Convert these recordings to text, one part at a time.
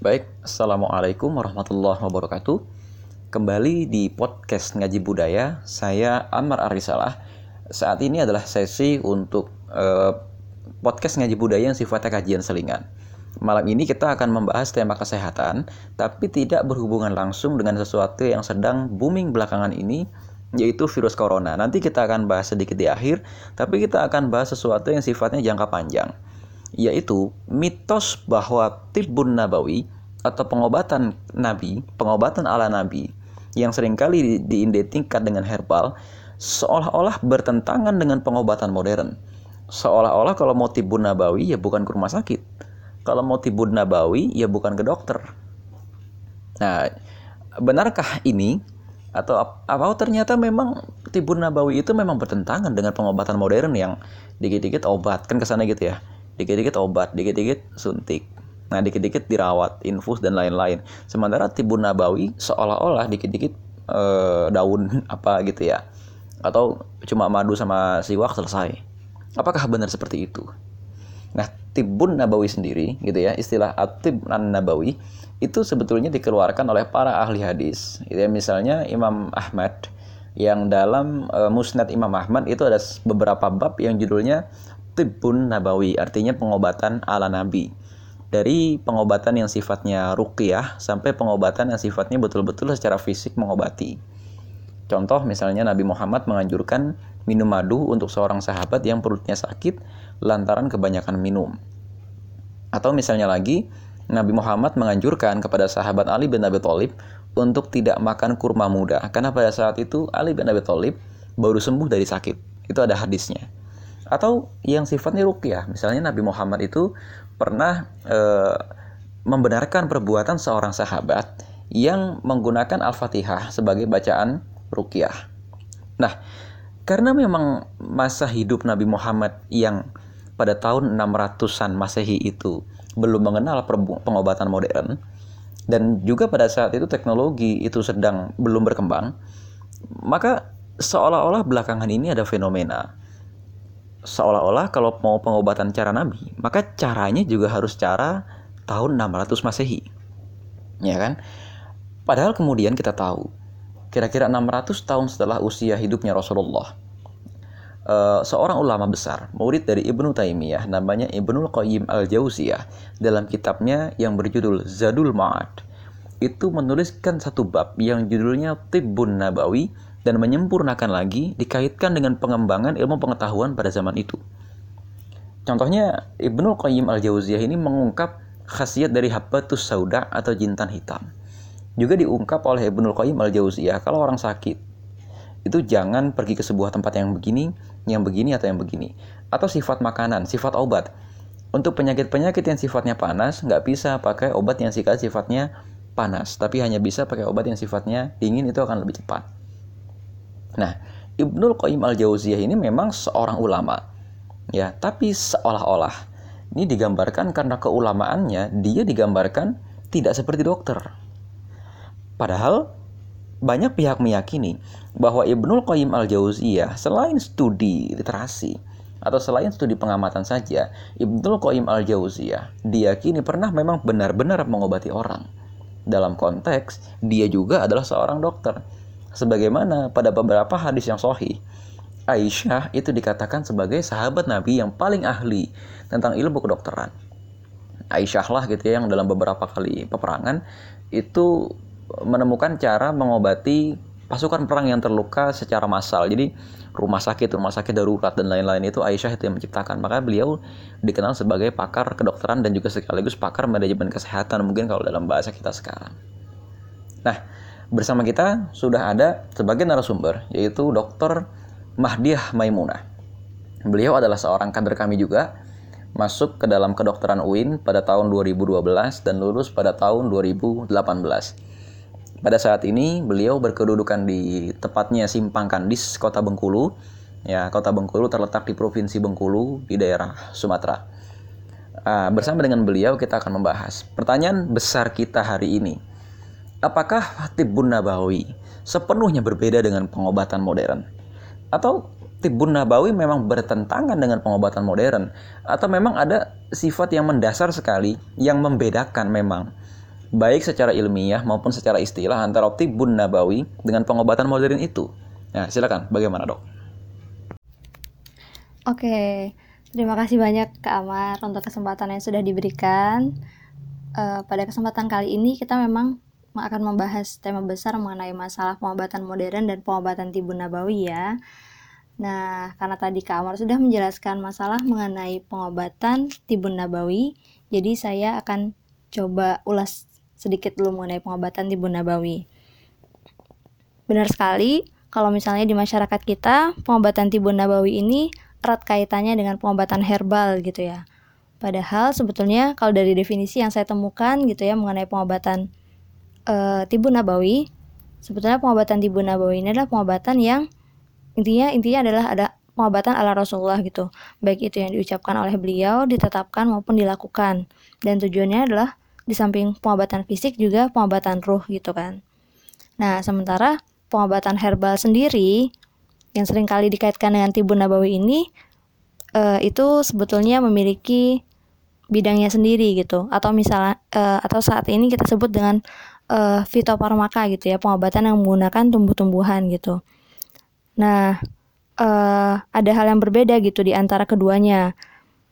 Baik, Assalamualaikum warahmatullahi wabarakatuh. Kembali di podcast Ngaji Budaya Saya Amar Arisalah Saat ini adalah sesi untuk eh, podcast Ngaji Budaya yang sifatnya kajian selingan. Malam ini kita akan membahas tema kesehatan Tapi tidak berhubungan langsung dengan sesuatu yang sedang booming belakangan ini yaitu virus corona. Nanti kita akan bahas sedikit di akhir, tapi kita akan bahas sesuatu yang sifatnya jangka panjang yaitu mitos bahwa tibun nabawi atau pengobatan nabi, pengobatan ala nabi yang sering kali diidentikan dengan herbal seolah-olah bertentangan dengan pengobatan modern. Seolah-olah kalau mau tibun nabawi ya bukan ke rumah sakit. Kalau mau tibun nabawi ya bukan ke dokter. Nah, benarkah ini atau apa ternyata memang tibun nabawi itu memang bertentangan dengan pengobatan modern yang dikit-dikit obat kan ke sana gitu ya dikit-dikit obat, dikit-dikit suntik. Nah, dikit-dikit dirawat, infus dan lain-lain. Sementara tibun nabawi seolah-olah dikit-dikit e, daun apa gitu ya. Atau cuma madu sama siwak selesai. Apakah benar seperti itu? Nah, tibun nabawi sendiri gitu ya, istilah atib nabawi itu sebetulnya dikeluarkan oleh para ahli hadis. Gitu ya, misalnya Imam Ahmad yang dalam e, Musnad Imam Ahmad itu ada beberapa bab yang judulnya tibbun nabawi, artinya pengobatan ala nabi. Dari pengobatan yang sifatnya ruqyah sampai pengobatan yang sifatnya betul-betul secara fisik mengobati. Contoh misalnya Nabi Muhammad menganjurkan minum madu untuk seorang sahabat yang perutnya sakit lantaran kebanyakan minum. Atau misalnya lagi, Nabi Muhammad menganjurkan kepada sahabat Ali bin Abi Thalib untuk tidak makan kurma muda karena pada saat itu Ali bin Abi Thalib baru sembuh dari sakit. Itu ada hadisnya atau yang sifatnya rukyah. Misalnya Nabi Muhammad itu pernah e, membenarkan perbuatan seorang sahabat yang menggunakan Al-Fatihah sebagai bacaan rukyah. Nah, karena memang masa hidup Nabi Muhammad yang pada tahun 600-an Masehi itu belum mengenal pengobatan modern dan juga pada saat itu teknologi itu sedang belum berkembang, maka seolah-olah belakangan ini ada fenomena seolah-olah kalau mau pengobatan cara Nabi, maka caranya juga harus cara tahun 600 Masehi. Ya kan? Padahal kemudian kita tahu, kira-kira 600 tahun setelah usia hidupnya Rasulullah, uh, seorang ulama besar, murid dari Ibnu Taimiyah, namanya Ibnu Qayyim Al-Jauziyah, dalam kitabnya yang berjudul Zadul Ma'ad, itu menuliskan satu bab yang judulnya Tibbun Nabawi dan menyempurnakan lagi dikaitkan dengan pengembangan ilmu pengetahuan pada zaman itu. Contohnya Ibnu Qayyim Al-Jauziyah ini mengungkap khasiat dari habbatus sauda atau jintan hitam. Juga diungkap oleh Ibnu Qayyim Al-Jauziyah kalau orang sakit itu jangan pergi ke sebuah tempat yang begini, yang begini atau yang begini. Atau sifat makanan, sifat obat. Untuk penyakit-penyakit yang sifatnya panas, nggak bisa pakai obat yang sifatnya panas, tapi hanya bisa pakai obat yang sifatnya dingin itu akan lebih cepat. Nah, Ibnul Qayyim al-Jauziyah ini memang seorang ulama. Ya, tapi seolah-olah ini digambarkan karena keulamaannya dia digambarkan tidak seperti dokter. Padahal banyak pihak meyakini bahwa Ibnul Qayyim al-Jauziyah selain studi literasi atau selain studi pengamatan saja, Ibnul Qayyim al-Jauziyah diyakini pernah memang benar-benar mengobati orang. Dalam konteks dia juga adalah seorang dokter Sebagaimana pada beberapa hadis yang sahih, Aisyah itu dikatakan sebagai sahabat Nabi yang paling ahli tentang ilmu kedokteran. Aisyah lah gitu ya yang dalam beberapa kali peperangan itu menemukan cara mengobati pasukan perang yang terluka secara massal. Jadi rumah sakit, rumah sakit darurat dan lain-lain itu Aisyah itu yang menciptakan. Maka beliau dikenal sebagai pakar kedokteran dan juga sekaligus pakar manajemen kesehatan mungkin kalau dalam bahasa kita sekarang. Nah, Bersama kita sudah ada sebagai narasumber yaitu Dr. Mahdiah Maimunah. Beliau adalah seorang kader kami juga, masuk ke dalam kedokteran UIN pada tahun 2012 dan lulus pada tahun 2018. Pada saat ini beliau berkedudukan di tepatnya Simpang Kandis, Kota Bengkulu. Ya, Kota Bengkulu terletak di Provinsi Bengkulu di daerah Sumatera. Uh, bersama dengan beliau kita akan membahas pertanyaan besar kita hari ini apakah tibbun nabawi sepenuhnya berbeda dengan pengobatan modern? Atau tibbun nabawi memang bertentangan dengan pengobatan modern? Atau memang ada sifat yang mendasar sekali yang membedakan memang baik secara ilmiah maupun secara istilah antara tibun nabawi dengan pengobatan modern itu. Nah, silakan bagaimana, Dok? Oke, terima kasih banyak Kak Amar untuk kesempatan yang sudah diberikan. Uh, pada kesempatan kali ini kita memang akan membahas tema besar mengenai masalah pengobatan modern dan pengobatan tibun nabawi ya. Nah, karena tadi Kak Amar sudah menjelaskan masalah mengenai pengobatan tibun nabawi, jadi saya akan coba ulas sedikit dulu mengenai pengobatan tibun nabawi. Benar sekali, kalau misalnya di masyarakat kita, pengobatan tibun nabawi ini erat kaitannya dengan pengobatan herbal gitu ya. Padahal sebetulnya kalau dari definisi yang saya temukan gitu ya mengenai pengobatan uh, tibun nabawi. Sebetulnya pengobatan tibun nabawi ini adalah pengobatan yang intinya intinya adalah ada pengobatan ala Rasulullah gitu. Baik itu yang diucapkan oleh beliau ditetapkan maupun dilakukan. Dan tujuannya adalah di samping pengobatan fisik juga pengobatan ruh gitu kan. Nah sementara pengobatan herbal sendiri yang sering kali dikaitkan dengan tibun nabawi ini uh, itu sebetulnya memiliki bidangnya sendiri gitu. Atau misalnya uh, atau saat ini kita sebut dengan uh, fitofarmaka gitu ya, pengobatan yang menggunakan tumbuh-tumbuhan gitu. Nah, uh, ada hal yang berbeda gitu di antara keduanya.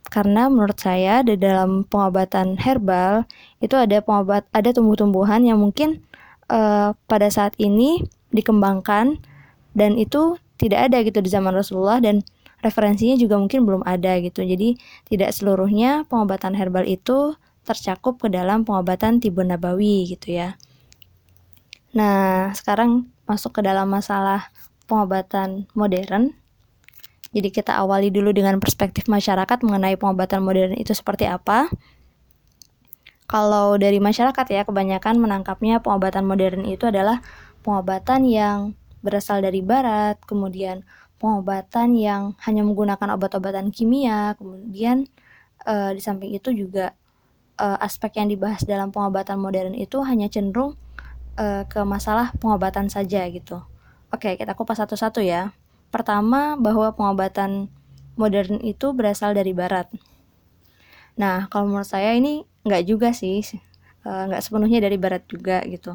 Karena menurut saya di dalam pengobatan herbal itu ada pengobat ada tumbuh-tumbuhan yang mungkin uh, pada saat ini dikembangkan dan itu tidak ada gitu di zaman Rasulullah dan referensinya juga mungkin belum ada gitu. Jadi tidak seluruhnya pengobatan herbal itu tercakup ke dalam pengobatan tibun nabawi gitu ya. Nah, sekarang masuk ke dalam masalah pengobatan modern. Jadi kita awali dulu dengan perspektif masyarakat mengenai pengobatan modern itu seperti apa. Kalau dari masyarakat ya, kebanyakan menangkapnya pengobatan modern itu adalah pengobatan yang berasal dari barat, kemudian pengobatan yang hanya menggunakan obat-obatan kimia, kemudian e, di samping itu juga e, aspek yang dibahas dalam pengobatan modern itu hanya cenderung uh, ke masalah pengobatan saja gitu. Oke, kita kupas satu-satu ya. Pertama, bahwa pengobatan modern itu berasal dari barat. Nah, kalau menurut saya ini nggak juga sih, uh, nggak sepenuhnya dari barat juga gitu.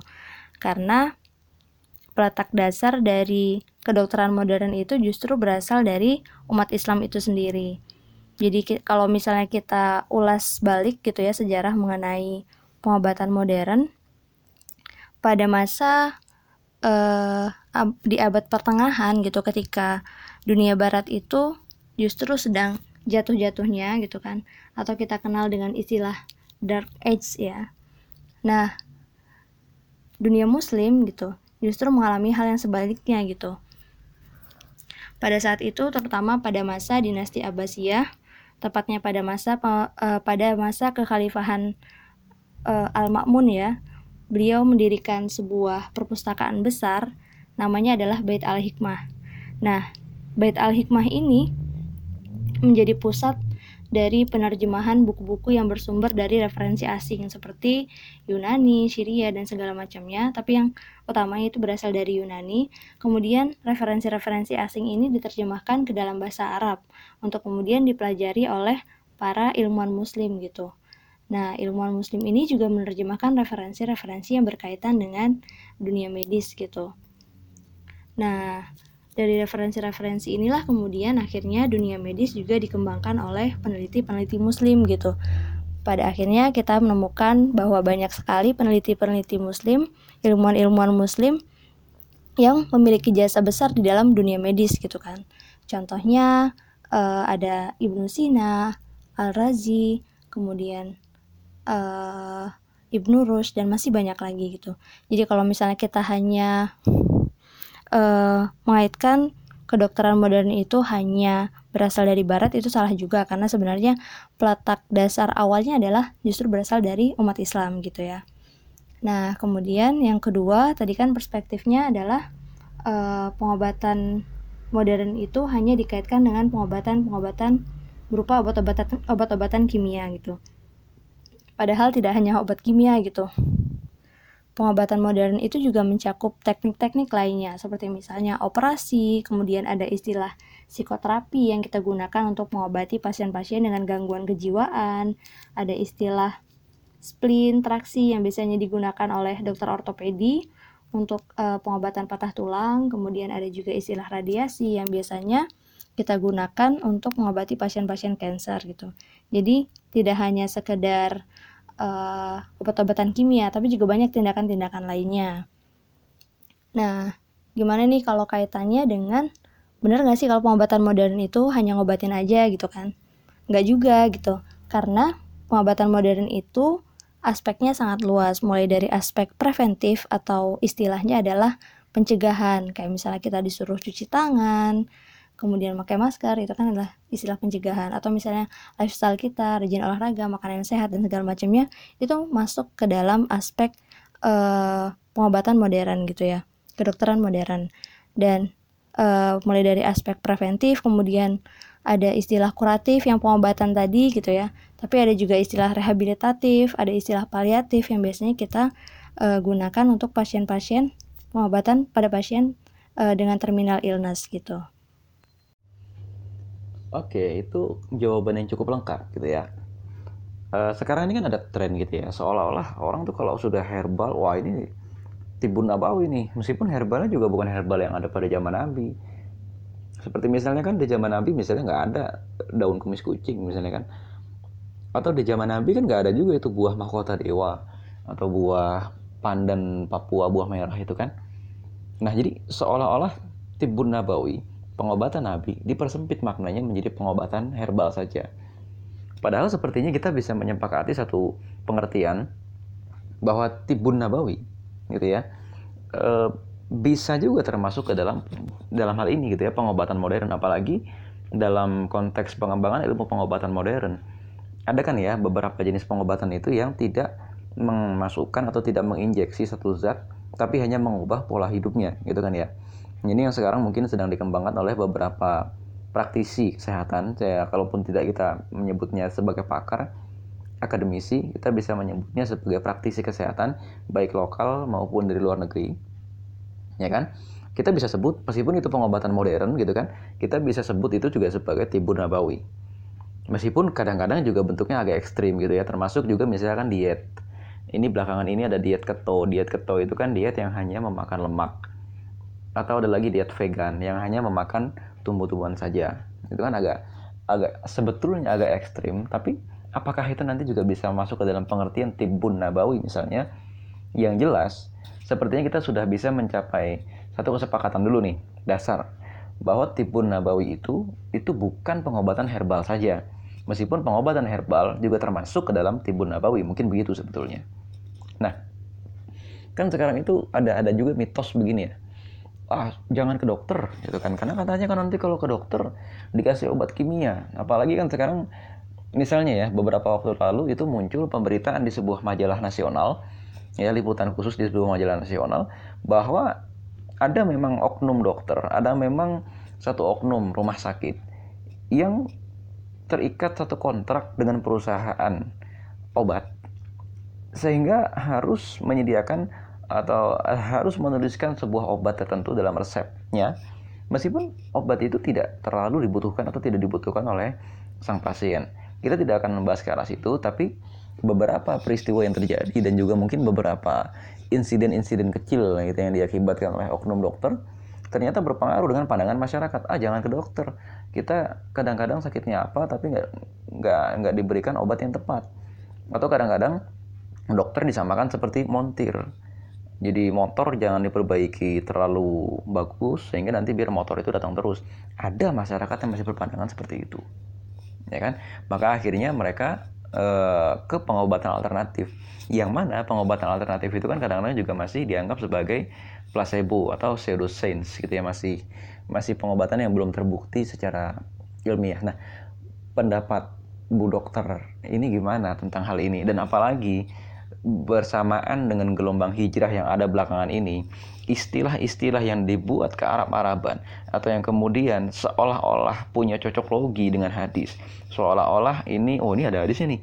Karena peletak dasar dari kedokteran modern itu justru berasal dari umat Islam itu sendiri. Jadi kalau misalnya kita ulas balik gitu ya sejarah mengenai pengobatan modern, pada masa uh, di abad pertengahan gitu ketika dunia barat itu justru sedang jatuh-jatuhnya gitu kan atau kita kenal dengan istilah dark age ya. Nah, dunia muslim gitu justru mengalami hal yang sebaliknya gitu. Pada saat itu terutama pada masa dinasti Abbasiyah, tepatnya pada masa uh, pada masa kekhalifahan uh, Al-Ma'mun ya, beliau mendirikan sebuah perpustakaan besar namanya adalah Bait Al-Hikmah. Nah, Bait Al-Hikmah ini menjadi pusat dari penerjemahan buku-buku yang bersumber dari referensi asing seperti Yunani, Syria, dan segala macamnya, tapi yang utamanya itu berasal dari Yunani. Kemudian referensi-referensi asing ini diterjemahkan ke dalam bahasa Arab untuk kemudian dipelajari oleh para ilmuwan muslim gitu. Nah, ilmuwan muslim ini juga menerjemahkan referensi-referensi yang berkaitan dengan dunia medis gitu. Nah, dari referensi-referensi inilah kemudian akhirnya dunia medis juga dikembangkan oleh peneliti-peneliti muslim gitu. Pada akhirnya kita menemukan bahwa banyak sekali peneliti-peneliti muslim, ilmuwan-ilmuwan muslim yang memiliki jasa besar di dalam dunia medis gitu kan. Contohnya uh, ada Ibnu Sina, Al-Razi, kemudian uh, Ibnu Rushd dan masih banyak lagi gitu. Jadi kalau misalnya kita hanya uh, mengaitkan kedokteran modern itu hanya berasal dari barat itu salah juga karena sebenarnya peletak dasar awalnya adalah justru berasal dari umat Islam gitu ya. Nah, kemudian yang kedua tadi kan perspektifnya adalah uh, pengobatan modern itu hanya dikaitkan dengan pengobatan-pengobatan berupa obat-obatan obat-obatan kimia gitu. Padahal tidak hanya obat kimia gitu. Pengobatan modern itu juga mencakup teknik-teknik lainnya seperti misalnya operasi, kemudian ada istilah psikoterapi yang kita gunakan untuk mengobati pasien-pasien dengan gangguan kejiwaan, ada istilah splin, traksi yang biasanya digunakan oleh dokter ortopedi untuk uh, pengobatan patah tulang, kemudian ada juga istilah radiasi yang biasanya kita gunakan untuk mengobati pasien-pasien kanker gitu. Jadi tidak hanya sekedar uh, obat-obatan kimia, tapi juga banyak tindakan-tindakan lainnya. Nah, gimana nih kalau kaitannya dengan benar nggak sih kalau pengobatan modern itu hanya ngobatin aja gitu kan? Nggak juga gitu, karena pengobatan modern itu aspeknya sangat luas, mulai dari aspek preventif atau istilahnya adalah pencegahan, kayak misalnya kita disuruh cuci tangan, kemudian pakai masker, itu kan adalah istilah pencegahan, atau misalnya lifestyle kita, rajin olahraga, makanan yang sehat, dan segala macamnya, itu masuk ke dalam aspek uh, pengobatan modern gitu ya, kedokteran modern. Dan uh, mulai dari aspek preventif, kemudian ada istilah kuratif yang pengobatan tadi gitu ya. Tapi ada juga istilah rehabilitatif ada istilah paliatif yang biasanya kita uh, gunakan untuk pasien-pasien pengobatan pada pasien uh, dengan terminal illness gitu oke itu jawaban yang cukup lengkap gitu ya uh, sekarang ini kan ada tren gitu ya seolah-olah orang tuh kalau sudah herbal wah ini tibun nabawi nih meskipun herbalnya juga bukan herbal yang ada pada zaman nabi seperti misalnya kan di zaman Nabi misalnya nggak ada daun kumis kucing misalnya kan. Atau di zaman Nabi kan nggak ada juga itu buah mahkota dewa atau buah pandan Papua buah merah itu kan. Nah jadi seolah-olah tibun nabawi pengobatan Nabi dipersempit maknanya menjadi pengobatan herbal saja. Padahal sepertinya kita bisa menyepakati satu pengertian bahwa tibun nabawi gitu ya. E, bisa juga termasuk ke dalam dalam hal ini gitu ya pengobatan modern apalagi dalam konteks pengembangan ilmu pengobatan modern ada kan ya beberapa jenis pengobatan itu yang tidak memasukkan atau tidak menginjeksi satu zat tapi hanya mengubah pola hidupnya gitu kan ya ini yang sekarang mungkin sedang dikembangkan oleh beberapa praktisi kesehatan saya kalaupun tidak kita menyebutnya sebagai pakar akademisi kita bisa menyebutnya sebagai praktisi kesehatan baik lokal maupun dari luar negeri ya kan? Kita bisa sebut meskipun itu pengobatan modern gitu kan, kita bisa sebut itu juga sebagai tibun nabawi. Meskipun kadang-kadang juga bentuknya agak ekstrim gitu ya, termasuk juga misalkan diet. Ini belakangan ini ada diet keto. Diet keto itu kan diet yang hanya memakan lemak. Atau ada lagi diet vegan yang hanya memakan tumbuh-tumbuhan saja. Itu kan agak agak sebetulnya agak ekstrim, tapi apakah itu nanti juga bisa masuk ke dalam pengertian tibun nabawi misalnya? Yang jelas sepertinya kita sudah bisa mencapai satu kesepakatan dulu nih dasar bahwa tibun nabawi itu itu bukan pengobatan herbal saja meskipun pengobatan herbal juga termasuk ke dalam tibun nabawi mungkin begitu sebetulnya nah kan sekarang itu ada ada juga mitos begini ya ah jangan ke dokter gitu kan. Karena katanya kan nanti kalau ke dokter dikasih obat kimia. Apalagi kan sekarang misalnya ya beberapa waktu lalu itu muncul pemberitaan di sebuah majalah nasional ya liputan khusus di sebuah majalah nasional bahwa ada memang oknum dokter, ada memang satu oknum rumah sakit yang terikat satu kontrak dengan perusahaan obat sehingga harus menyediakan atau harus menuliskan sebuah obat tertentu dalam resepnya. Meskipun obat itu tidak terlalu dibutuhkan atau tidak dibutuhkan oleh sang pasien. Kita tidak akan membahas ke arah situ tapi beberapa peristiwa yang terjadi dan juga mungkin beberapa insiden-insiden kecil gitu yang diakibatkan oleh oknum dokter ternyata berpengaruh dengan pandangan masyarakat. Ah jangan ke dokter. Kita kadang-kadang sakitnya apa tapi nggak nggak nggak diberikan obat yang tepat. Atau kadang-kadang dokter disamakan seperti montir jadi motor jangan diperbaiki terlalu bagus sehingga nanti biar motor itu datang terus ada masyarakat yang masih berpandangan seperti itu ya kan maka akhirnya mereka Eh, ke pengobatan alternatif. Yang mana pengobatan alternatif itu kan kadang-kadang juga masih dianggap sebagai placebo atau pseudoscience gitu ya masih masih pengobatan yang belum terbukti secara ilmiah. Nah, pendapat Bu Dokter ini gimana tentang hal ini dan apalagi bersamaan dengan gelombang hijrah yang ada belakangan ini, istilah-istilah yang dibuat ke Arab-Araban atau yang kemudian seolah-olah punya cocok logi dengan hadis. Seolah-olah ini oh ini ada hadisnya nih.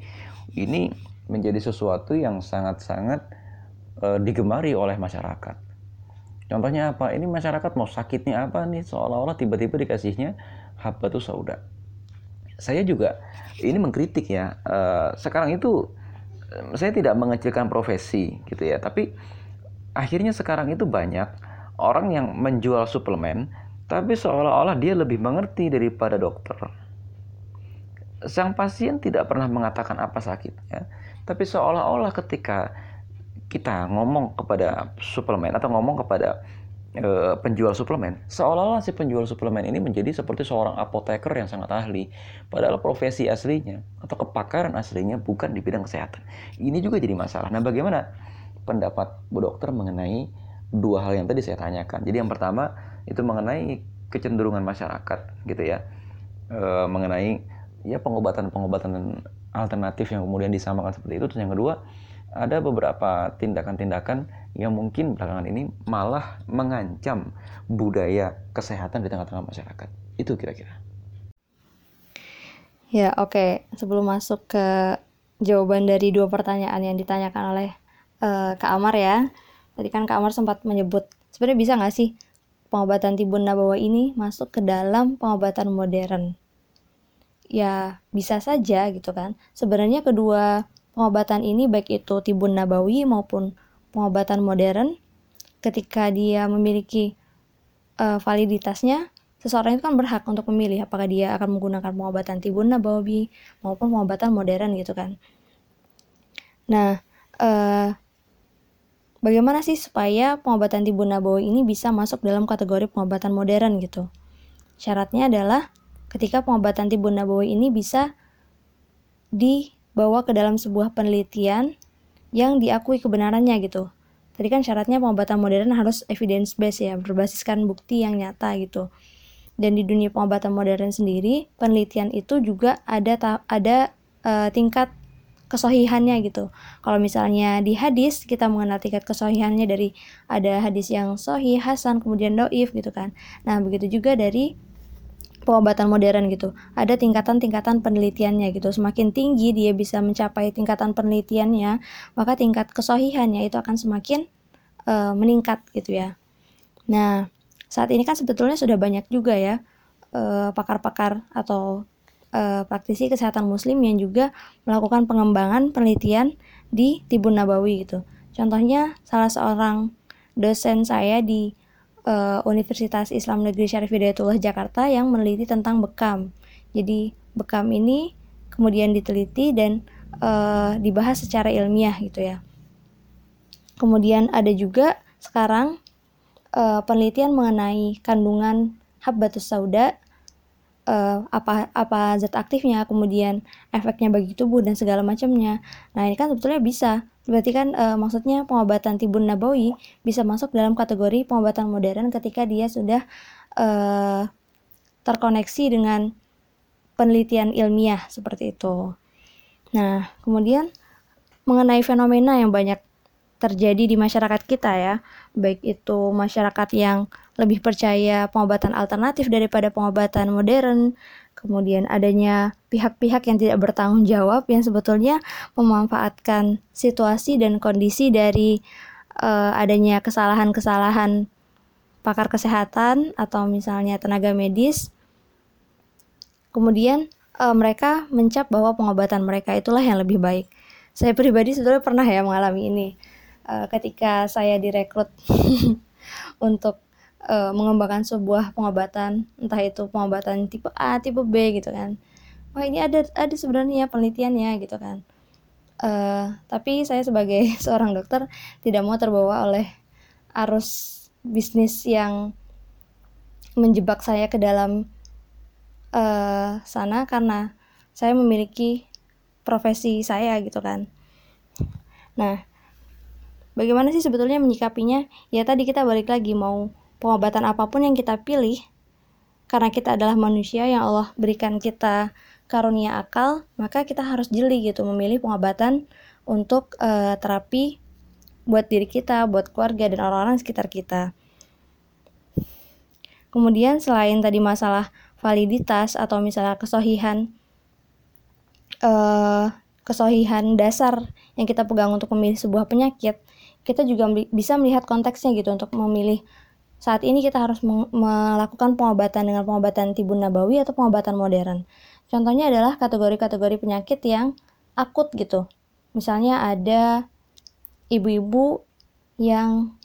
Ini menjadi sesuatu yang sangat-sangat e, digemari oleh masyarakat. Contohnya apa? Ini masyarakat mau sakitnya apa nih? Seolah-olah tiba-tiba dikasihnya habbatus sauda. Saya juga ini mengkritik ya. E, sekarang itu saya tidak mengecilkan profesi gitu ya, tapi akhirnya sekarang itu banyak orang yang menjual suplemen tapi seolah-olah dia lebih mengerti daripada dokter. Sang pasien tidak pernah mengatakan apa sakitnya, tapi seolah-olah ketika kita ngomong kepada suplemen atau ngomong kepada e, penjual suplemen, seolah-olah si penjual suplemen ini menjadi seperti seorang apoteker yang sangat ahli, padahal profesi aslinya atau kepakaran aslinya bukan di bidang kesehatan. Ini juga jadi masalah. Nah, bagaimana pendapat Bu Dokter mengenai dua hal yang tadi saya tanyakan? Jadi yang pertama itu mengenai kecenderungan masyarakat gitu ya, e, mengenai ya pengobatan-pengobatan alternatif yang kemudian disamakan seperti itu. Terus yang kedua ada beberapa tindakan-tindakan yang mungkin belakangan ini malah mengancam budaya kesehatan di tengah-tengah masyarakat. Itu kira-kira. Ya, oke. Okay. Sebelum masuk ke jawaban dari dua pertanyaan yang ditanyakan oleh uh, Kak Amar ya. Tadi kan Kak Amar sempat menyebut, sebenarnya bisa nggak sih pengobatan tibun nabawa ini masuk ke dalam pengobatan modern? Ya, bisa saja gitu kan. Sebenarnya kedua pengobatan ini baik itu tibun nabawi maupun pengobatan modern ketika dia memiliki uh, validitasnya seseorang itu kan berhak untuk memilih apakah dia akan menggunakan pengobatan tibun nabawi maupun pengobatan modern gitu kan. Nah uh, bagaimana sih supaya pengobatan tibun nabawi ini bisa masuk dalam kategori pengobatan modern gitu? Syaratnya adalah ketika pengobatan tibun nabawi ini bisa di bawa ke dalam sebuah penelitian yang diakui kebenarannya gitu. Tadi kan syaratnya pengobatan modern harus evidence based ya, berbasiskan bukti yang nyata gitu. Dan di dunia pengobatan modern sendiri, penelitian itu juga ada ada uh, tingkat kesohihannya gitu. Kalau misalnya di hadis kita mengenal tingkat kesohihannya dari ada hadis yang sohi, hasan, kemudian doif gitu kan. Nah begitu juga dari pengobatan modern gitu. Ada tingkatan-tingkatan penelitiannya gitu. Semakin tinggi dia bisa mencapai tingkatan penelitiannya, maka tingkat kesohihannya itu akan semakin uh, meningkat gitu ya. Nah, saat ini kan sebetulnya sudah banyak juga ya eh, pakar-pakar atau uh, praktisi kesehatan muslim yang juga melakukan pengembangan penelitian di Tibun Nabawi gitu. Contohnya salah seorang dosen saya di uh, Universitas Islam Negeri Syarif Hidayatullah Jakarta yang meneliti tentang bekam. Jadi bekam ini kemudian diteliti dan uh, dibahas secara ilmiah gitu ya. Kemudian ada juga sekarang uh, penelitian mengenai kandungan habbatus sauda uh, apa apa zat aktifnya, kemudian efeknya bagi tubuh dan segala macamnya. Nah, ini kan sebetulnya bisa Berarti kan e, maksudnya pengobatan tibun nabawi bisa masuk dalam kategori pengobatan modern ketika dia sudah e, terkoneksi dengan penelitian ilmiah seperti itu. Nah, kemudian mengenai fenomena yang banyak terjadi di masyarakat kita ya, baik itu masyarakat yang lebih percaya pengobatan alternatif daripada pengobatan modern, kemudian adanya pihak-pihak yang tidak bertanggung jawab yang sebetulnya memanfaatkan situasi dan kondisi dari uh, adanya kesalahan-kesalahan pakar kesehatan atau misalnya tenaga medis. Kemudian uh, mereka mencap bahwa pengobatan mereka itulah yang lebih baik. Saya pribadi sebetulnya pernah ya mengalami ini uh, ketika saya direkrut untuk uh, mengembangkan sebuah pengobatan entah itu pengobatan tipe A tipe B gitu kan. Wah ini ada ada sebenarnya penelitiannya gitu kan. Uh, tapi saya sebagai seorang dokter tidak mau terbawa oleh arus bisnis yang menjebak saya ke dalam uh, sana karena saya memiliki profesi saya gitu kan. Nah bagaimana sih sebetulnya menyikapinya? Ya tadi kita balik lagi mau pengobatan apa pun yang kita pilih, karena kita adalah manusia yang Allah berikan kita karunia akal, maka kita harus jeli gitu memilih pengobatan untuk uh, terapi buat diri kita, buat keluarga dan orang-orang sekitar kita. Kemudian selain tadi masalah validitas atau misalnya kesohihan uh, kesohihan dasar yang kita pegang untuk memilih sebuah penyakit, kita juga bisa melihat konteksnya gitu untuk memilih saat ini kita harus melakukan pengobatan dengan pengobatan tibun nabawi atau pengobatan modern. Contohnya adalah kategori-kategori penyakit yang akut gitu. misalnya ada ibu-ibu yang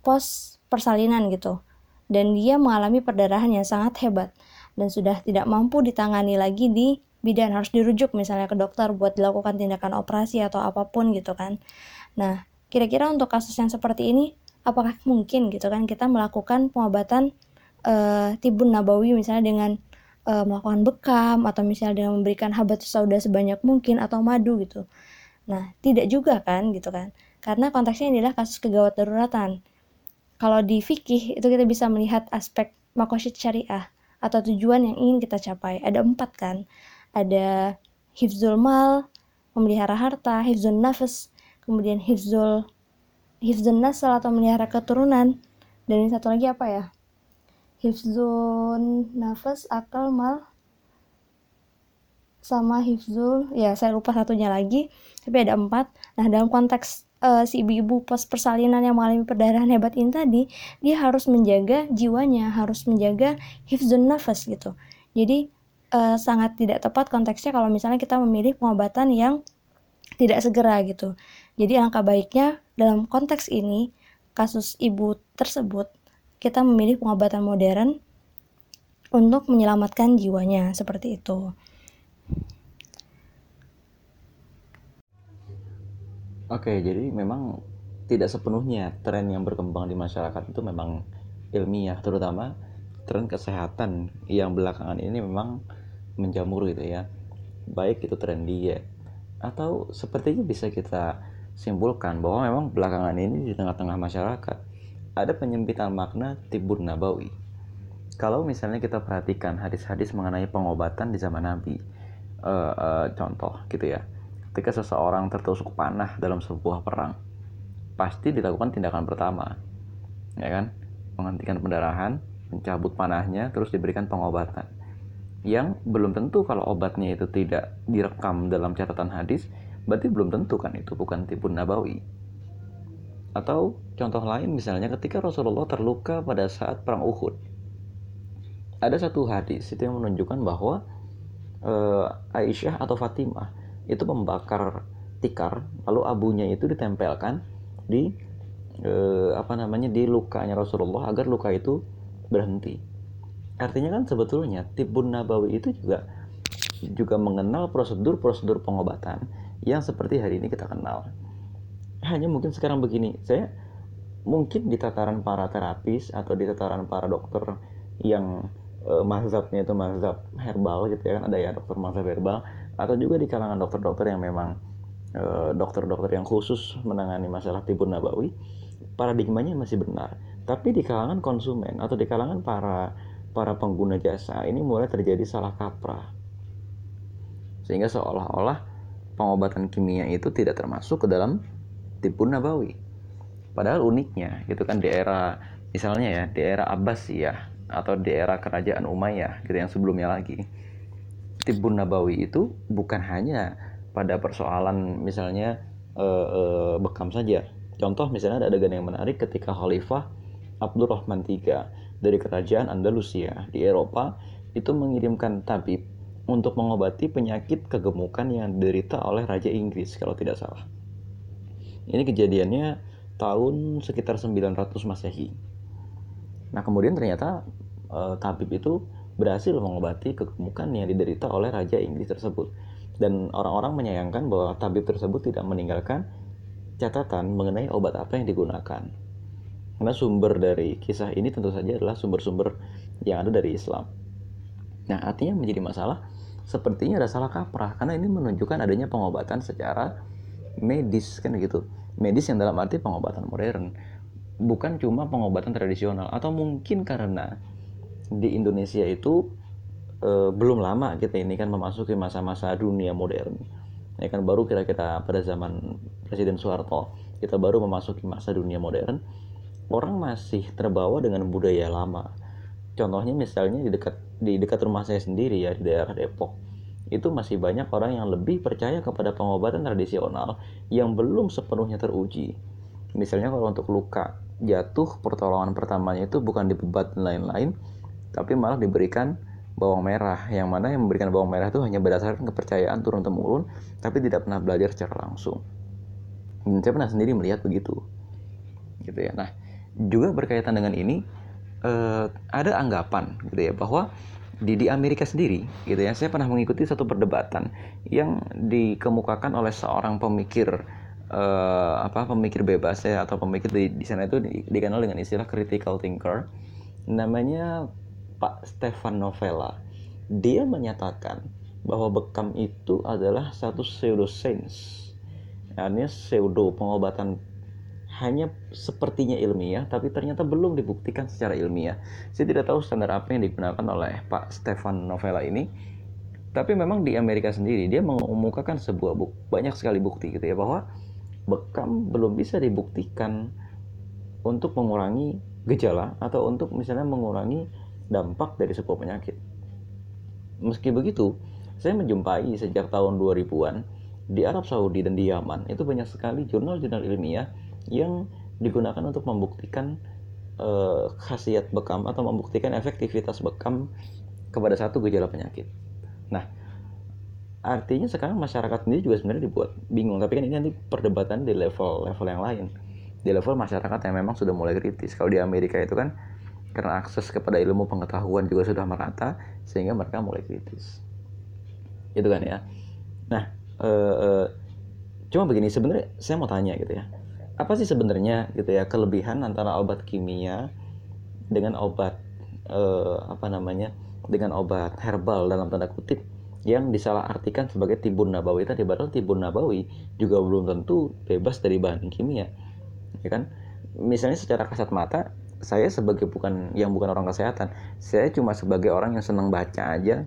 pos persalinan gitu dan dia mengalami perdarahan yang sangat hebat dan sudah tidak mampu ditangani lagi di bidan harus dirujuk misalnya ke dokter buat dilakukan tindakan operasi atau apa pun gitu kan nah kira-kira untuk kasus yang seperti ini apakah mungkin gitu kan kita melakukan pengobatan uh, tibun nabawi misalnya dengan uh, melakukan bekam atau misalnya dengan memberikan habatus sauda sebanyak mungkin atau madu gitu nah tidak juga kan gitu kan karena konteksnya adalah kasus kegawat daruratan. Kalau di fikih itu kita bisa melihat aspek makosyid syariah atau tujuan yang ingin kita capai. Ada empat kan. Ada hifzul mal, memelihara harta, hifzul nafas, kemudian hifzul hifzul nasal atau memelihara keturunan. Dan ini satu lagi apa ya? Hifzul nafas, akal, mal, sama hifzul ya saya lupa satunya lagi tapi ada empat nah dalam konteks uh, si ibu-ibu pos persalinan yang mengalami perdarahan hebat ini tadi dia harus menjaga jiwanya harus menjaga hifzun nafas gitu jadi uh, sangat tidak tepat konteksnya kalau misalnya kita memilih pengobatan yang tidak segera gitu jadi langkah baiknya dalam konteks ini kasus ibu tersebut kita memilih pengobatan modern untuk menyelamatkan jiwanya seperti itu. Oke, jadi memang tidak sepenuhnya tren yang berkembang di masyarakat itu memang ilmiah, terutama tren kesehatan yang belakangan ini memang menjamur gitu ya. Baik itu tren diet atau sepertinya bisa kita simpulkan bahwa memang belakangan ini di tengah-tengah masyarakat ada penyempitan makna tibur nabawi. Kalau misalnya kita perhatikan hadis-hadis mengenai pengobatan di zaman Nabi, uh, uh, contoh gitu ya, ketika seseorang tertusuk panah dalam sebuah perang pasti dilakukan tindakan pertama ya kan menghentikan pendarahan mencabut panahnya terus diberikan pengobatan yang belum tentu kalau obatnya itu tidak direkam dalam catatan hadis berarti belum tentu kan itu bukan tipu nabawi? Atau contoh lain misalnya ketika Rasulullah terluka pada saat perang Uhud. Ada satu hadis itu yang menunjukkan bahwa uh, Aisyah atau Fatimah itu membakar tikar lalu abunya itu ditempelkan di eh, apa namanya di lukanya Rasulullah agar luka itu berhenti. Artinya kan sebetulnya tibun nabawi itu juga juga mengenal prosedur-prosedur pengobatan yang seperti hari ini kita kenal. Hanya mungkin sekarang begini saya mungkin di tataran para terapis atau di tataran para dokter yang eh, mazhabnya itu mazhab herbal gitu ya kan ada ya dokter mazhab herbal atau juga di kalangan dokter-dokter yang memang eh, dokter-dokter yang khusus menangani masalah tibun nabawi paradigmanya masih benar. Tapi di kalangan konsumen atau di kalangan para para pengguna jasa ini mulai terjadi salah kaprah. Sehingga seolah-olah pengobatan kimia itu tidak termasuk ke dalam tibun nabawi padahal uniknya itu kan di era misalnya ya di era Abbasiyah atau di era kerajaan Umayyah gitu yang sebelumnya lagi Tibun Nabawi itu bukan hanya pada persoalan misalnya e, e, bekam saja. Contoh misalnya ada adegan yang menarik ketika Khalifah Abdurrahman III dari kerajaan Andalusia di Eropa itu mengirimkan tabib untuk mengobati penyakit kegemukan yang diderita oleh Raja Inggris kalau tidak salah. Ini kejadiannya tahun sekitar 900 Masehi. Nah, kemudian ternyata e, tabib itu berhasil mengobati kegemukan yang diderita oleh Raja Inggris tersebut. Dan orang-orang menyayangkan bahwa tabib tersebut tidak meninggalkan catatan mengenai obat apa yang digunakan. Karena sumber dari kisah ini tentu saja adalah sumber-sumber yang ada dari Islam. Nah, artinya menjadi masalah sepertinya ada salah kaprah karena ini menunjukkan adanya pengobatan secara medis kan gitu. Medis yang dalam arti pengobatan modern, bukan cuma pengobatan tradisional atau mungkin karena di Indonesia itu e, belum lama kita ini kan memasuki masa-masa dunia modern ya kan baru kira kita pada zaman Presiden Soeharto kita baru memasuki masa dunia modern orang masih terbawa dengan budaya lama contohnya misalnya di dekat di dekat rumah saya sendiri ya di daerah Depok. Itu masih banyak orang yang lebih percaya kepada pengobatan tradisional yang belum sepenuhnya teruji. Misalnya kalau untuk luka jatuh pertolongan pertamanya itu bukan dibebat dan lain-lain tapi malah diberikan bawang merah. Yang mana yang memberikan bawang merah itu hanya berdasarkan kepercayaan turun temurun tapi tidak pernah belajar secara langsung. Dan saya pernah sendiri melihat begitu. Gitu ya. Nah juga berkaitan dengan ini eh, ada anggapan gitu ya bahwa di di Amerika sendiri gitu ya saya pernah mengikuti satu perdebatan yang dikemukakan oleh seorang pemikir eh, apa pemikir bebas ya atau pemikir di, di sana itu di, dikenal dengan istilah critical thinker namanya Pak Stefan Novella. Dia menyatakan bahwa bekam itu adalah satu pseudoscience. Artinya pseudo pengobatan hanya sepertinya ilmiah tapi ternyata belum dibuktikan secara ilmiah. Saya tidak tahu standar apa yang digunakan oleh Pak Stefan Novella ini. Tapi memang di Amerika sendiri dia mengemukakan sebuah buk, banyak sekali bukti gitu ya bahwa bekam belum bisa dibuktikan untuk mengurangi gejala atau untuk misalnya mengurangi dampak dari sebuah penyakit. Meski begitu, saya menjumpai sejak tahun 2000-an di Arab Saudi dan di Yaman itu banyak sekali jurnal-jurnal ilmiah yang digunakan untuk membuktikan uh, khasiat bekam atau membuktikan efektivitas bekam kepada satu gejala penyakit. Nah, artinya sekarang masyarakat sendiri juga sebenarnya dibuat bingung, tapi kan ini nanti perdebatan di level-level yang lain. Di level masyarakat yang memang sudah mulai kritis. Kalau di Amerika itu kan karena akses kepada ilmu pengetahuan juga sudah merata sehingga mereka mulai kritis itu kan ya nah e, e, cuma begini sebenarnya saya mau tanya gitu ya apa sih sebenarnya gitu ya kelebihan antara obat kimia dengan obat e, apa namanya dengan obat herbal dalam tanda kutip yang disalahartikan sebagai tibun nabawi tadi padahal tibun nabawi juga belum tentu bebas dari bahan kimia ya kan? Misalnya secara kasat mata saya sebagai bukan yang bukan orang kesehatan saya cuma sebagai orang yang senang baca aja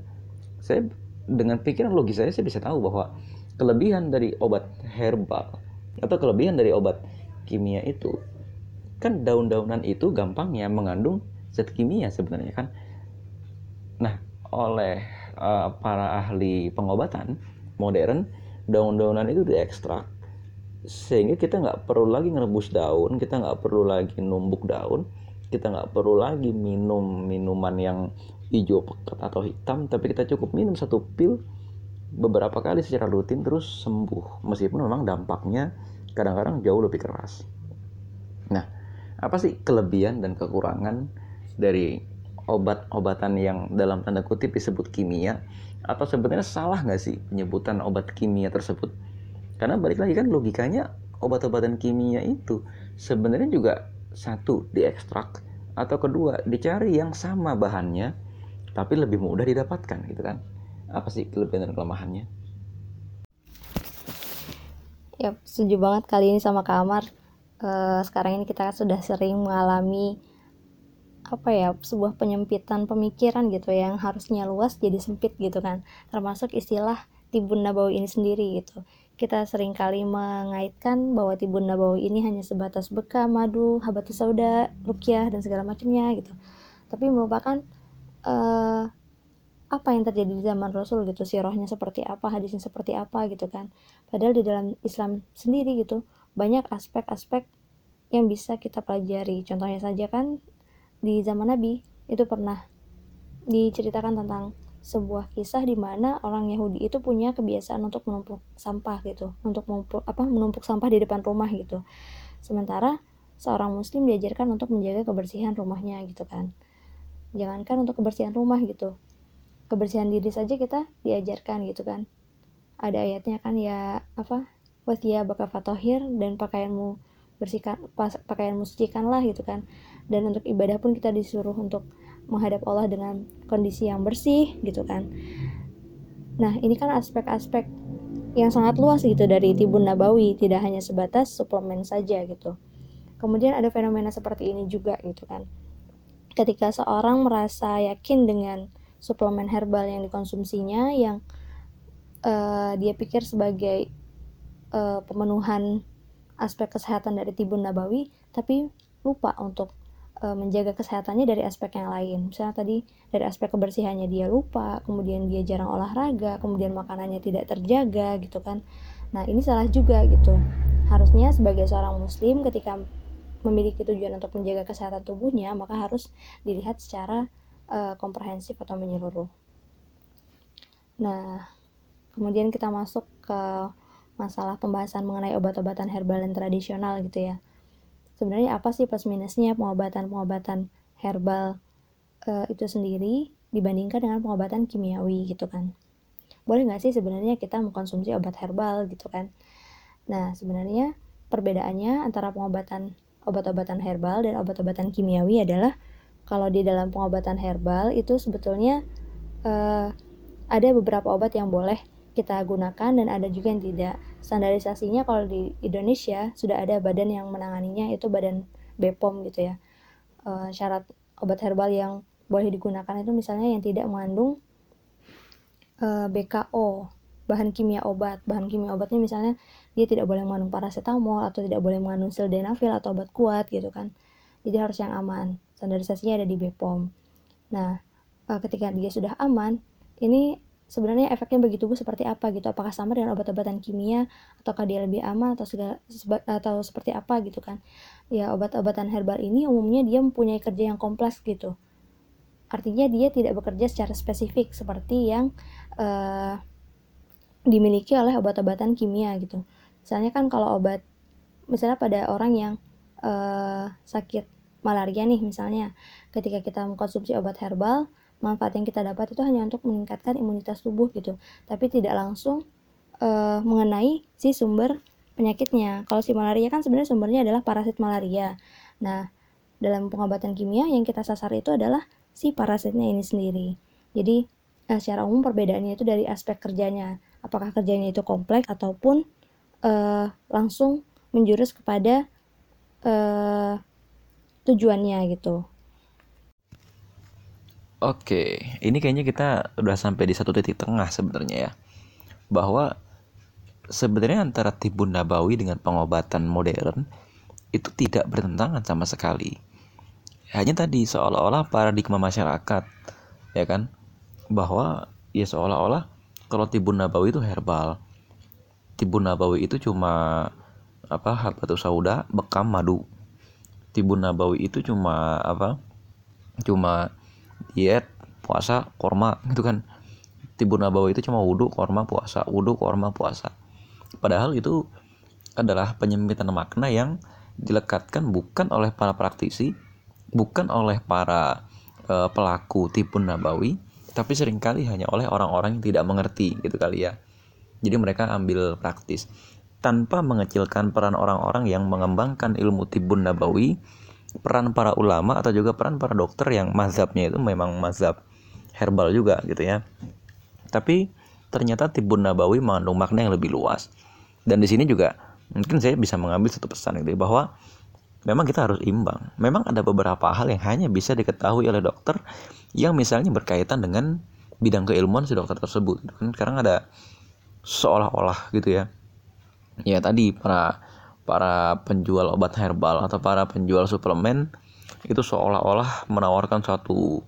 saya dengan pikiran logis saya saya bisa tahu bahwa kelebihan dari obat herbal atau kelebihan dari obat kimia itu kan daun-daunan itu gampangnya mengandung zat kimia sebenarnya kan. Nah oleh uh, para ahli pengobatan modern daun-daunan itu diekstrak. Sehingga kita nggak perlu lagi ngerebus daun kita nggak perlu lagi numbuk daun kita nggak perlu lagi minum minuman yang hijau pekat atau hitam tapi kita cukup minum satu pil beberapa kali secara rutin terus sembuh. Meskipun memang dampaknya kadang-kadang jauh lebih keras. Nah apa sih kelebihan dan kekurangan dari obat-obatan yang dalam tanda kutip disebut kimia? Atau sebenarnya salah nggak sih penyebutan obat kimia tersebut? Karena balik lagi kan logikanya obat-obatan kimia itu sebenarnya juga satu diekstrak atau kedua dicari yang sama bahannya tapi lebih mudah didapatkan gitu kan? Apa sih kelebihan dan kelemahannya ya setuju banget kali ini sama kamar uh, sekarang ini kita sudah sering mengalami apa ya sebuah penyempitan pemikiran gitu yang harusnya luas jadi sempit gitu kan. Termasuk istilah tibun nabawi ini sendiri gitu. Kita sering kali mengaitkan bahwa tibun nabawi ini hanya sebatas bekam, madu, habatus sauda, rukyah dan segala macamnya gitu. Tapi merupakan uh, apa yang terjadi di zaman Rasul gitu, sirohnya seperti apa, hadisnya seperti apa gitu kan. Padahal di dalam Islam sendiri gitu banyak aspek-aspek yang bisa kita pelajari. Contohnya saja kan di zaman Nabi itu pernah diceritakan tentang sebuah kisah di mana orang Yahudi itu punya kebiasaan untuk menumpuk sampah gitu, untuk menumpuk apa menumpuk sampah di depan rumah gitu. Sementara seorang muslim diajarkan untuk menjaga kebersihan rumahnya gitu kan. Jangankan untuk kebersihan rumah gitu. Kebersihan diri saja kita diajarkan gitu kan. Ada ayatnya kan ya apa? Watia baka fatohir dan pakaianmu bersihkan pakaianmu sucikanlah gitu kan. Dan untuk ibadah pun kita disuruh untuk menghadap Allah dengan kondisi yang bersih gitu kan nah ini kan aspek-aspek yang sangat luas gitu dari tibun nabawi tidak hanya sebatas suplemen saja gitu kemudian ada fenomena seperti ini juga gitu kan ketika seorang merasa yakin dengan suplemen herbal yang dikonsumsinya yang uh, dia pikir sebagai uh, pemenuhan aspek kesehatan dari tibun nabawi tapi lupa untuk e, menjaga kesehatannya dari aspek yang lain. Misalnya tadi dari aspek kebersihannya dia lupa, kemudian dia jarang olahraga, kemudian makanannya tidak terjaga gitu kan. Nah, ini salah juga gitu. Harusnya sebagai seorang muslim ketika memiliki tujuan untuk menjaga kesehatan tubuhnya, maka harus dilihat secara e, komprehensif atau menyeluruh. Nah, kemudian kita masuk ke masalah pembahasan mengenai obat-obatan herbal dan tradisional gitu ya. Sebenarnya apa sih plus minusnya pengobatan-pengobatan herbal uh, itu sendiri dibandingkan dengan pengobatan kimiawi gitu kan? Boleh nggak sih sebenarnya kita mengkonsumsi obat herbal gitu kan? Nah, sebenarnya perbedaannya antara pengobatan obat-obatan herbal dan obat-obatan kimiawi adalah kalau di dalam pengobatan herbal itu sebetulnya uh, ada beberapa obat yang boleh kita gunakan dan ada juga yang tidak. Standarisasinya kalau di Indonesia sudah ada badan yang menanganinya itu badan BPOM gitu ya. Uh, syarat obat herbal yang boleh digunakan itu misalnya yang tidak mengandung uh, eh, BKO bahan kimia obat bahan kimia obatnya misalnya dia tidak boleh mengandung paracetamol atau tidak boleh mengandung sildenafil atau obat kuat gitu kan jadi harus yang aman standarisasinya ada di BPOM nah uh, ketika dia sudah aman ini sebenarnya efeknya bagi tubuh seperti apa gitu? Apakah sama dengan obat-obatan kimia? Ataukah dia lebih aman atau segala atau seperti apa gitu kan? Ya obat-obatan herbal ini umumnya dia mempunyai kerja yang kompleks gitu. Artinya dia tidak bekerja secara spesifik seperti yang uh, dimiliki oleh obat-obatan kimia gitu. Misalnya kan kalau obat, misalnya pada orang yang uh, sakit malaria nih misalnya, ketika kita mengkonsumsi obat herbal, manfaat yang kita dapat itu hanya untuk meningkatkan imunitas tubuh gitu, tapi tidak langsung uh, mengenai si sumber penyakitnya. Kalau si malaria kan sebenarnya sumbernya adalah parasit malaria. Nah, dalam pengobatan kimia yang kita sasar itu adalah si parasitnya ini sendiri. Jadi, uh, secara umum perbedaannya itu dari aspek kerjanya apakah kerjanya itu kompleks ataupun uh, langsung menjurus kepada uh, tujuannya gitu. Oke, ini kayaknya kita udah sampai di satu titik tengah sebenarnya ya. Bahwa sebenarnya antara tibun nabawi dengan pengobatan modern itu tidak bertentangan sama sekali. Hanya tadi seolah-olah paradigma masyarakat ya kan bahwa ya seolah-olah kalau tibun nabawi itu herbal tibun nabawi itu cuma apa habatus sauda bekam madu tibun nabawi itu cuma apa? Cuma diet puasa korma gitu kan. Tibun nabawi itu cuma wudhu korma puasa wudhu korma puasa. Padahal itu adalah penyempitan makna yang dilekatkan bukan oleh para praktisi bukan oleh para uh, pelaku tibun nabawi tapi sering kali hanya oleh orang-orang yang tidak mengerti gitu kali ya. Jadi mereka ambil praktis tanpa mengecilkan peran orang-orang yang mengembangkan ilmu tibun nabawi, peran para ulama atau juga peran para dokter yang mazhabnya itu memang mazhab herbal juga gitu ya. Tapi ternyata tibun nabawi mengandung makna yang lebih luas. Dan di sini juga mungkin saya bisa mengambil satu pesan itu bahwa memang kita harus imbang. Memang ada beberapa hal yang hanya bisa diketahui oleh dokter yang misalnya berkaitan dengan bidang keilmuan si dokter tersebut. Kan sekarang ada seolah-olah gitu ya. Ya tadi para para penjual obat herbal atau para penjual suplemen itu seolah-olah menawarkan satu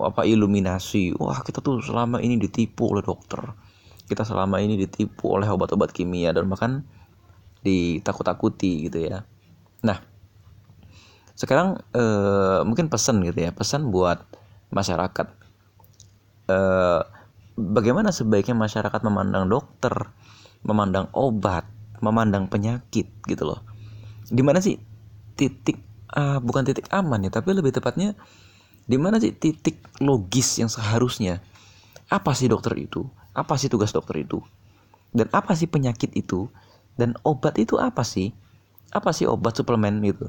apa iluminasi. Wah, kita tuh selama ini ditipu oleh dokter. Kita selama ini ditipu oleh obat-obat kimia dan bahkan ditakut-takuti gitu ya. Nah, sekarang eh, mungkin pesan gitu ya pesan buat masyarakat eh, bagaimana sebaiknya masyarakat memandang dokter memandang obat memandang penyakit gitu loh. Di mana sih titik ah, bukan titik aman ya tapi lebih tepatnya di mana sih titik logis yang seharusnya? Apa sih dokter itu? Apa sih tugas dokter itu? Dan apa sih penyakit itu? Dan obat itu apa sih? Apa sih obat suplemen itu?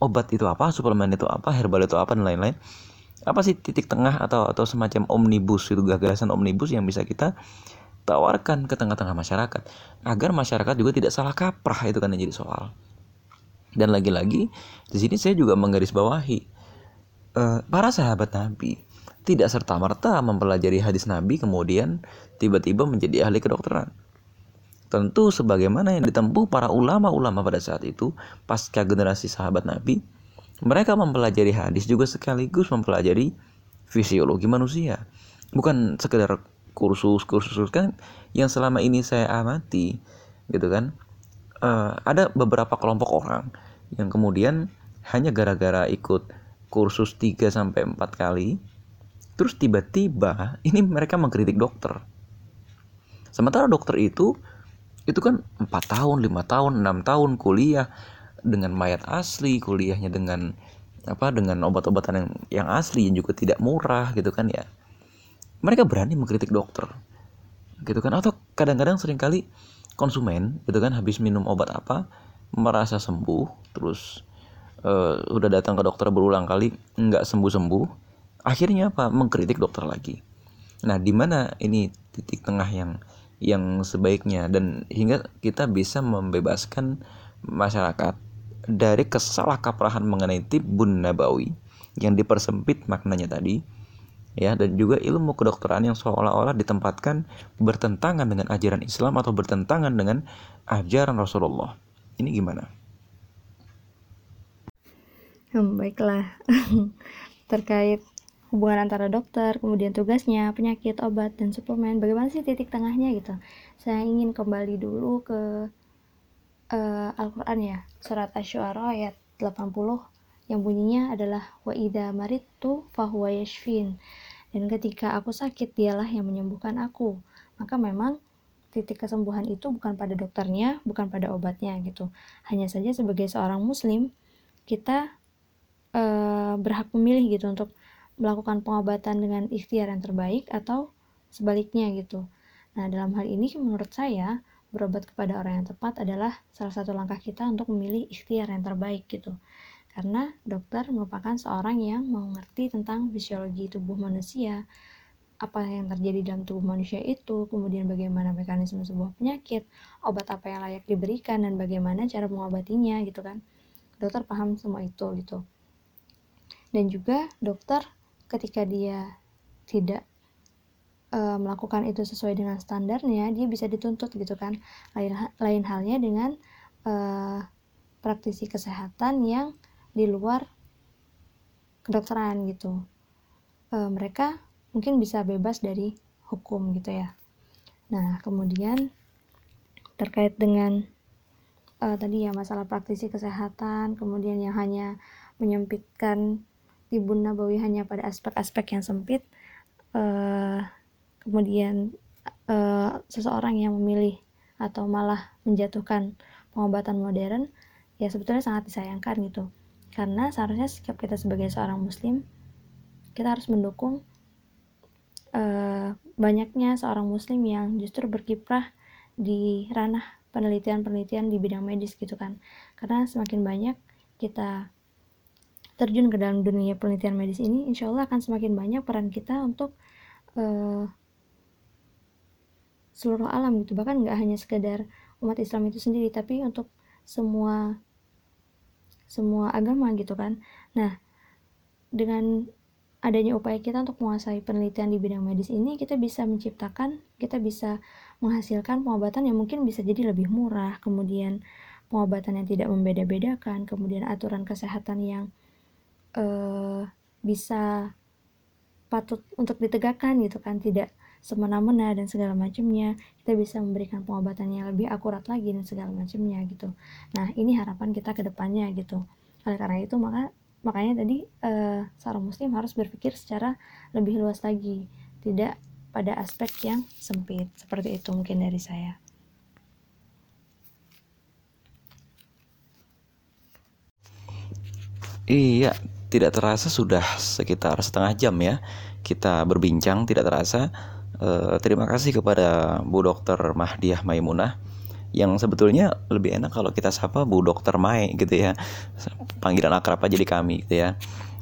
Obat itu apa, suplemen itu apa, herbal itu apa? Dan lain-lain. Apa sih titik tengah atau atau semacam omnibus itu gagasan omnibus yang bisa kita tawarkan ke tengah-tengah masyarakat agar masyarakat juga tidak salah kaprah itu kan yang jadi soal. Dan lagi-lagi di sini saya juga menggarisbawahi uh, para sahabat Nabi tidak serta merta mempelajari hadis Nabi kemudian tiba-tiba menjadi ahli kedokteran Tentu sebagaimana yang ditempuh para ulama-ulama pada saat itu, pasca generasi sahabat Nabi, mereka mempelajari hadis juga sekaligus mempelajari fisiologi manusia. Bukan sekedar kursus-kursus kan yang selama ini saya amati gitu kan. Uh, ada beberapa kelompok orang yang kemudian hanya gara-gara ikut kursus 3 sampai 4 kali terus tiba-tiba ini mereka mengkritik dokter sementara dokter itu itu kan empat tahun lima tahun enam tahun kuliah dengan mayat asli kuliahnya dengan apa dengan obat-obatan yang yang asli yang juga tidak murah gitu kan ya mereka berani mengkritik dokter gitu kan? Atau kadang-kadang sering kali konsumen gitu kan habis minum obat apa merasa sembuh terus uh, udah datang ke dokter berulang kali nggak sembuh-sembuh akhirnya apa? Mengkritik dokter lagi. Nah di mana ini titik tengah yang yang sebaiknya? Dan hingga kita bisa membebaskan masyarakat dari kesalahkaprahan mengenai tibun nabawi yang dipersempit maknanya tadi ya dan juga ilmu kedokteran yang seolah-olah ditempatkan bertentangan dengan ajaran Islam atau bertentangan dengan ajaran Rasulullah. Ini gimana? Hmm, baiklah. Terkait hubungan antara dokter, kemudian tugasnya, penyakit, obat, dan suplemen. Bagaimana sih titik tengahnya gitu? Saya ingin kembali dulu ke uh, Al-Quran ya, surat Ash-Shu'ara ayat 80 yang bunyinya adalah wa idza maridtu fahuwa yashfin. Dan ketika aku sakit dialah yang menyembuhkan aku. Maka memang titik kesembuhan itu bukan pada dokternya, bukan pada obatnya gitu. Hanya saja sebagai seorang muslim kita uh, berhak memilih gitu untuk melakukan pengobatan dengan ikhtiar yang terbaik atau sebaliknya gitu. Nah, dalam hal ini menurut saya berobat kepada orang yang tepat adalah salah satu langkah kita untuk memilih ikhtiar yang terbaik gitu. Karena dokter merupakan seorang yang mengerti tentang fisiologi tubuh manusia, apa yang terjadi dalam tubuh manusia itu, kemudian bagaimana mekanisme sebuah penyakit, obat apa yang layak diberikan dan bagaimana cara mengobatinya gitu kan. Dokter paham semua itu gitu. Dan juga dokter ketika dia tidak uh, melakukan itu sesuai dengan standarnya dia bisa dituntut gitu kan lain lain halnya dengan uh, praktisi kesehatan yang di luar kedokteran gitu. Uh, mereka mungkin bisa bebas dari hukum gitu ya. Nah kemudian terkait dengan uh, tadi ya masalah praktisi kesehatan kemudian yang hanya menyempitkan Tibun Nabawi hanya pada aspek-aspek yang sempit uh, kemudian uh, seseorang yang memilih atau malah menjatuhkan pengobatan modern ya sebetulnya sangat disayangkan gitu karena seharusnya sikap kita sebagai seorang muslim kita harus mendukung uh, banyaknya seorang muslim yang justru berkiprah di ranah penelitian-penelitian di bidang medis gitu kan karena semakin banyak kita terjun ke dalam dunia penelitian medis ini, insya Allah akan semakin banyak peran kita untuk uh, seluruh alam gitu. Bahkan nggak hanya sekedar umat Islam itu sendiri, tapi untuk semua semua agama gitu kan. Nah, dengan adanya upaya kita untuk menguasai penelitian di bidang medis ini, kita bisa menciptakan, kita bisa menghasilkan pengobatan yang mungkin bisa jadi lebih murah, kemudian pengobatan yang tidak membeda-bedakan, kemudian aturan kesehatan yang uh, bisa patut untuk ditegakkan gitu kan tidak semena-mena dan segala macamnya. Kita bisa memberikan pengobatan yang lebih akurat lagi dan segala macamnya gitu. Nah ini harapan kita ke depannya gitu. Oleh karena itu maka makanya tadi uh, seorang muslim harus berpikir secara lebih luas lagi. Tidak pada aspek yang sempit. Seperti itu mungkin dari saya. Iya tidak terasa sudah sekitar setengah jam ya. Kita berbincang tidak terasa uh, terima kasih kepada Bu Dokter Mahdiah Maimunah yang sebetulnya lebih enak kalau kita sapa Bu Dokter Mai gitu ya. Panggilan akrab aja di kami gitu ya.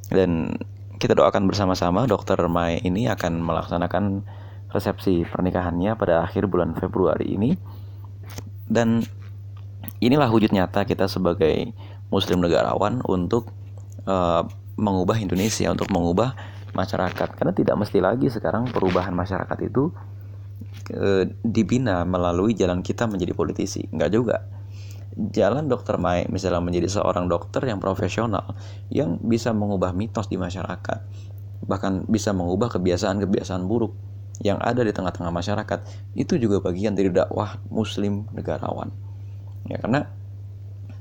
Dan kita doakan bersama-sama Dokter Mai ini akan melaksanakan resepsi pernikahannya pada akhir bulan Februari ini. Dan inilah wujud nyata kita sebagai muslim negarawan untuk uh, mengubah Indonesia untuk mengubah masyarakat. Karena tidak mesti lagi sekarang perubahan masyarakat itu uh, dibina melalui jalan kita menjadi politisi. Nggak juga. Jalan dokter Mai misalnya menjadi seorang dokter yang profesional yang bisa mengubah mitos di masyarakat bahkan bisa mengubah kebiasaan-kebiasaan buruk yang ada di tengah-tengah masyarakat. Itu juga bagian dari dakwah muslim negarawan. Ya karena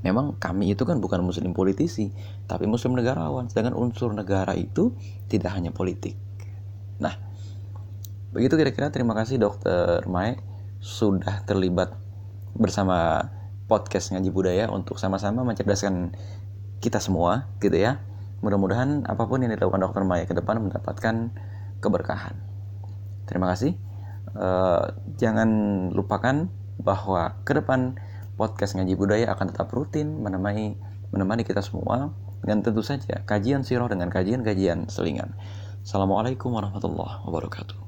memang kami itu kan bukan muslim politisi, tapi muslim negarawan. Sedangkan unsur negara itu tidak hanya politik. Nah, begitu kira-kira terima kasih dokter Mae sudah terlibat bersama podcast ngaji budaya untuk sama-sama mencerdaskan kita semua gitu ya. Mudah-mudahan apa pun yang dilakukan Dokter Maya ke depan mendapatkan keberkahan. Terima kasih. Uh, jangan lupakan bahwa ke depan podcast ngaji budaya akan tetap rutin menemani menemani kita semua dengan tentu saja kajian siroh dengan kajian-kajian selingan. Assalamualaikum warahmatullahi wabarakatuh.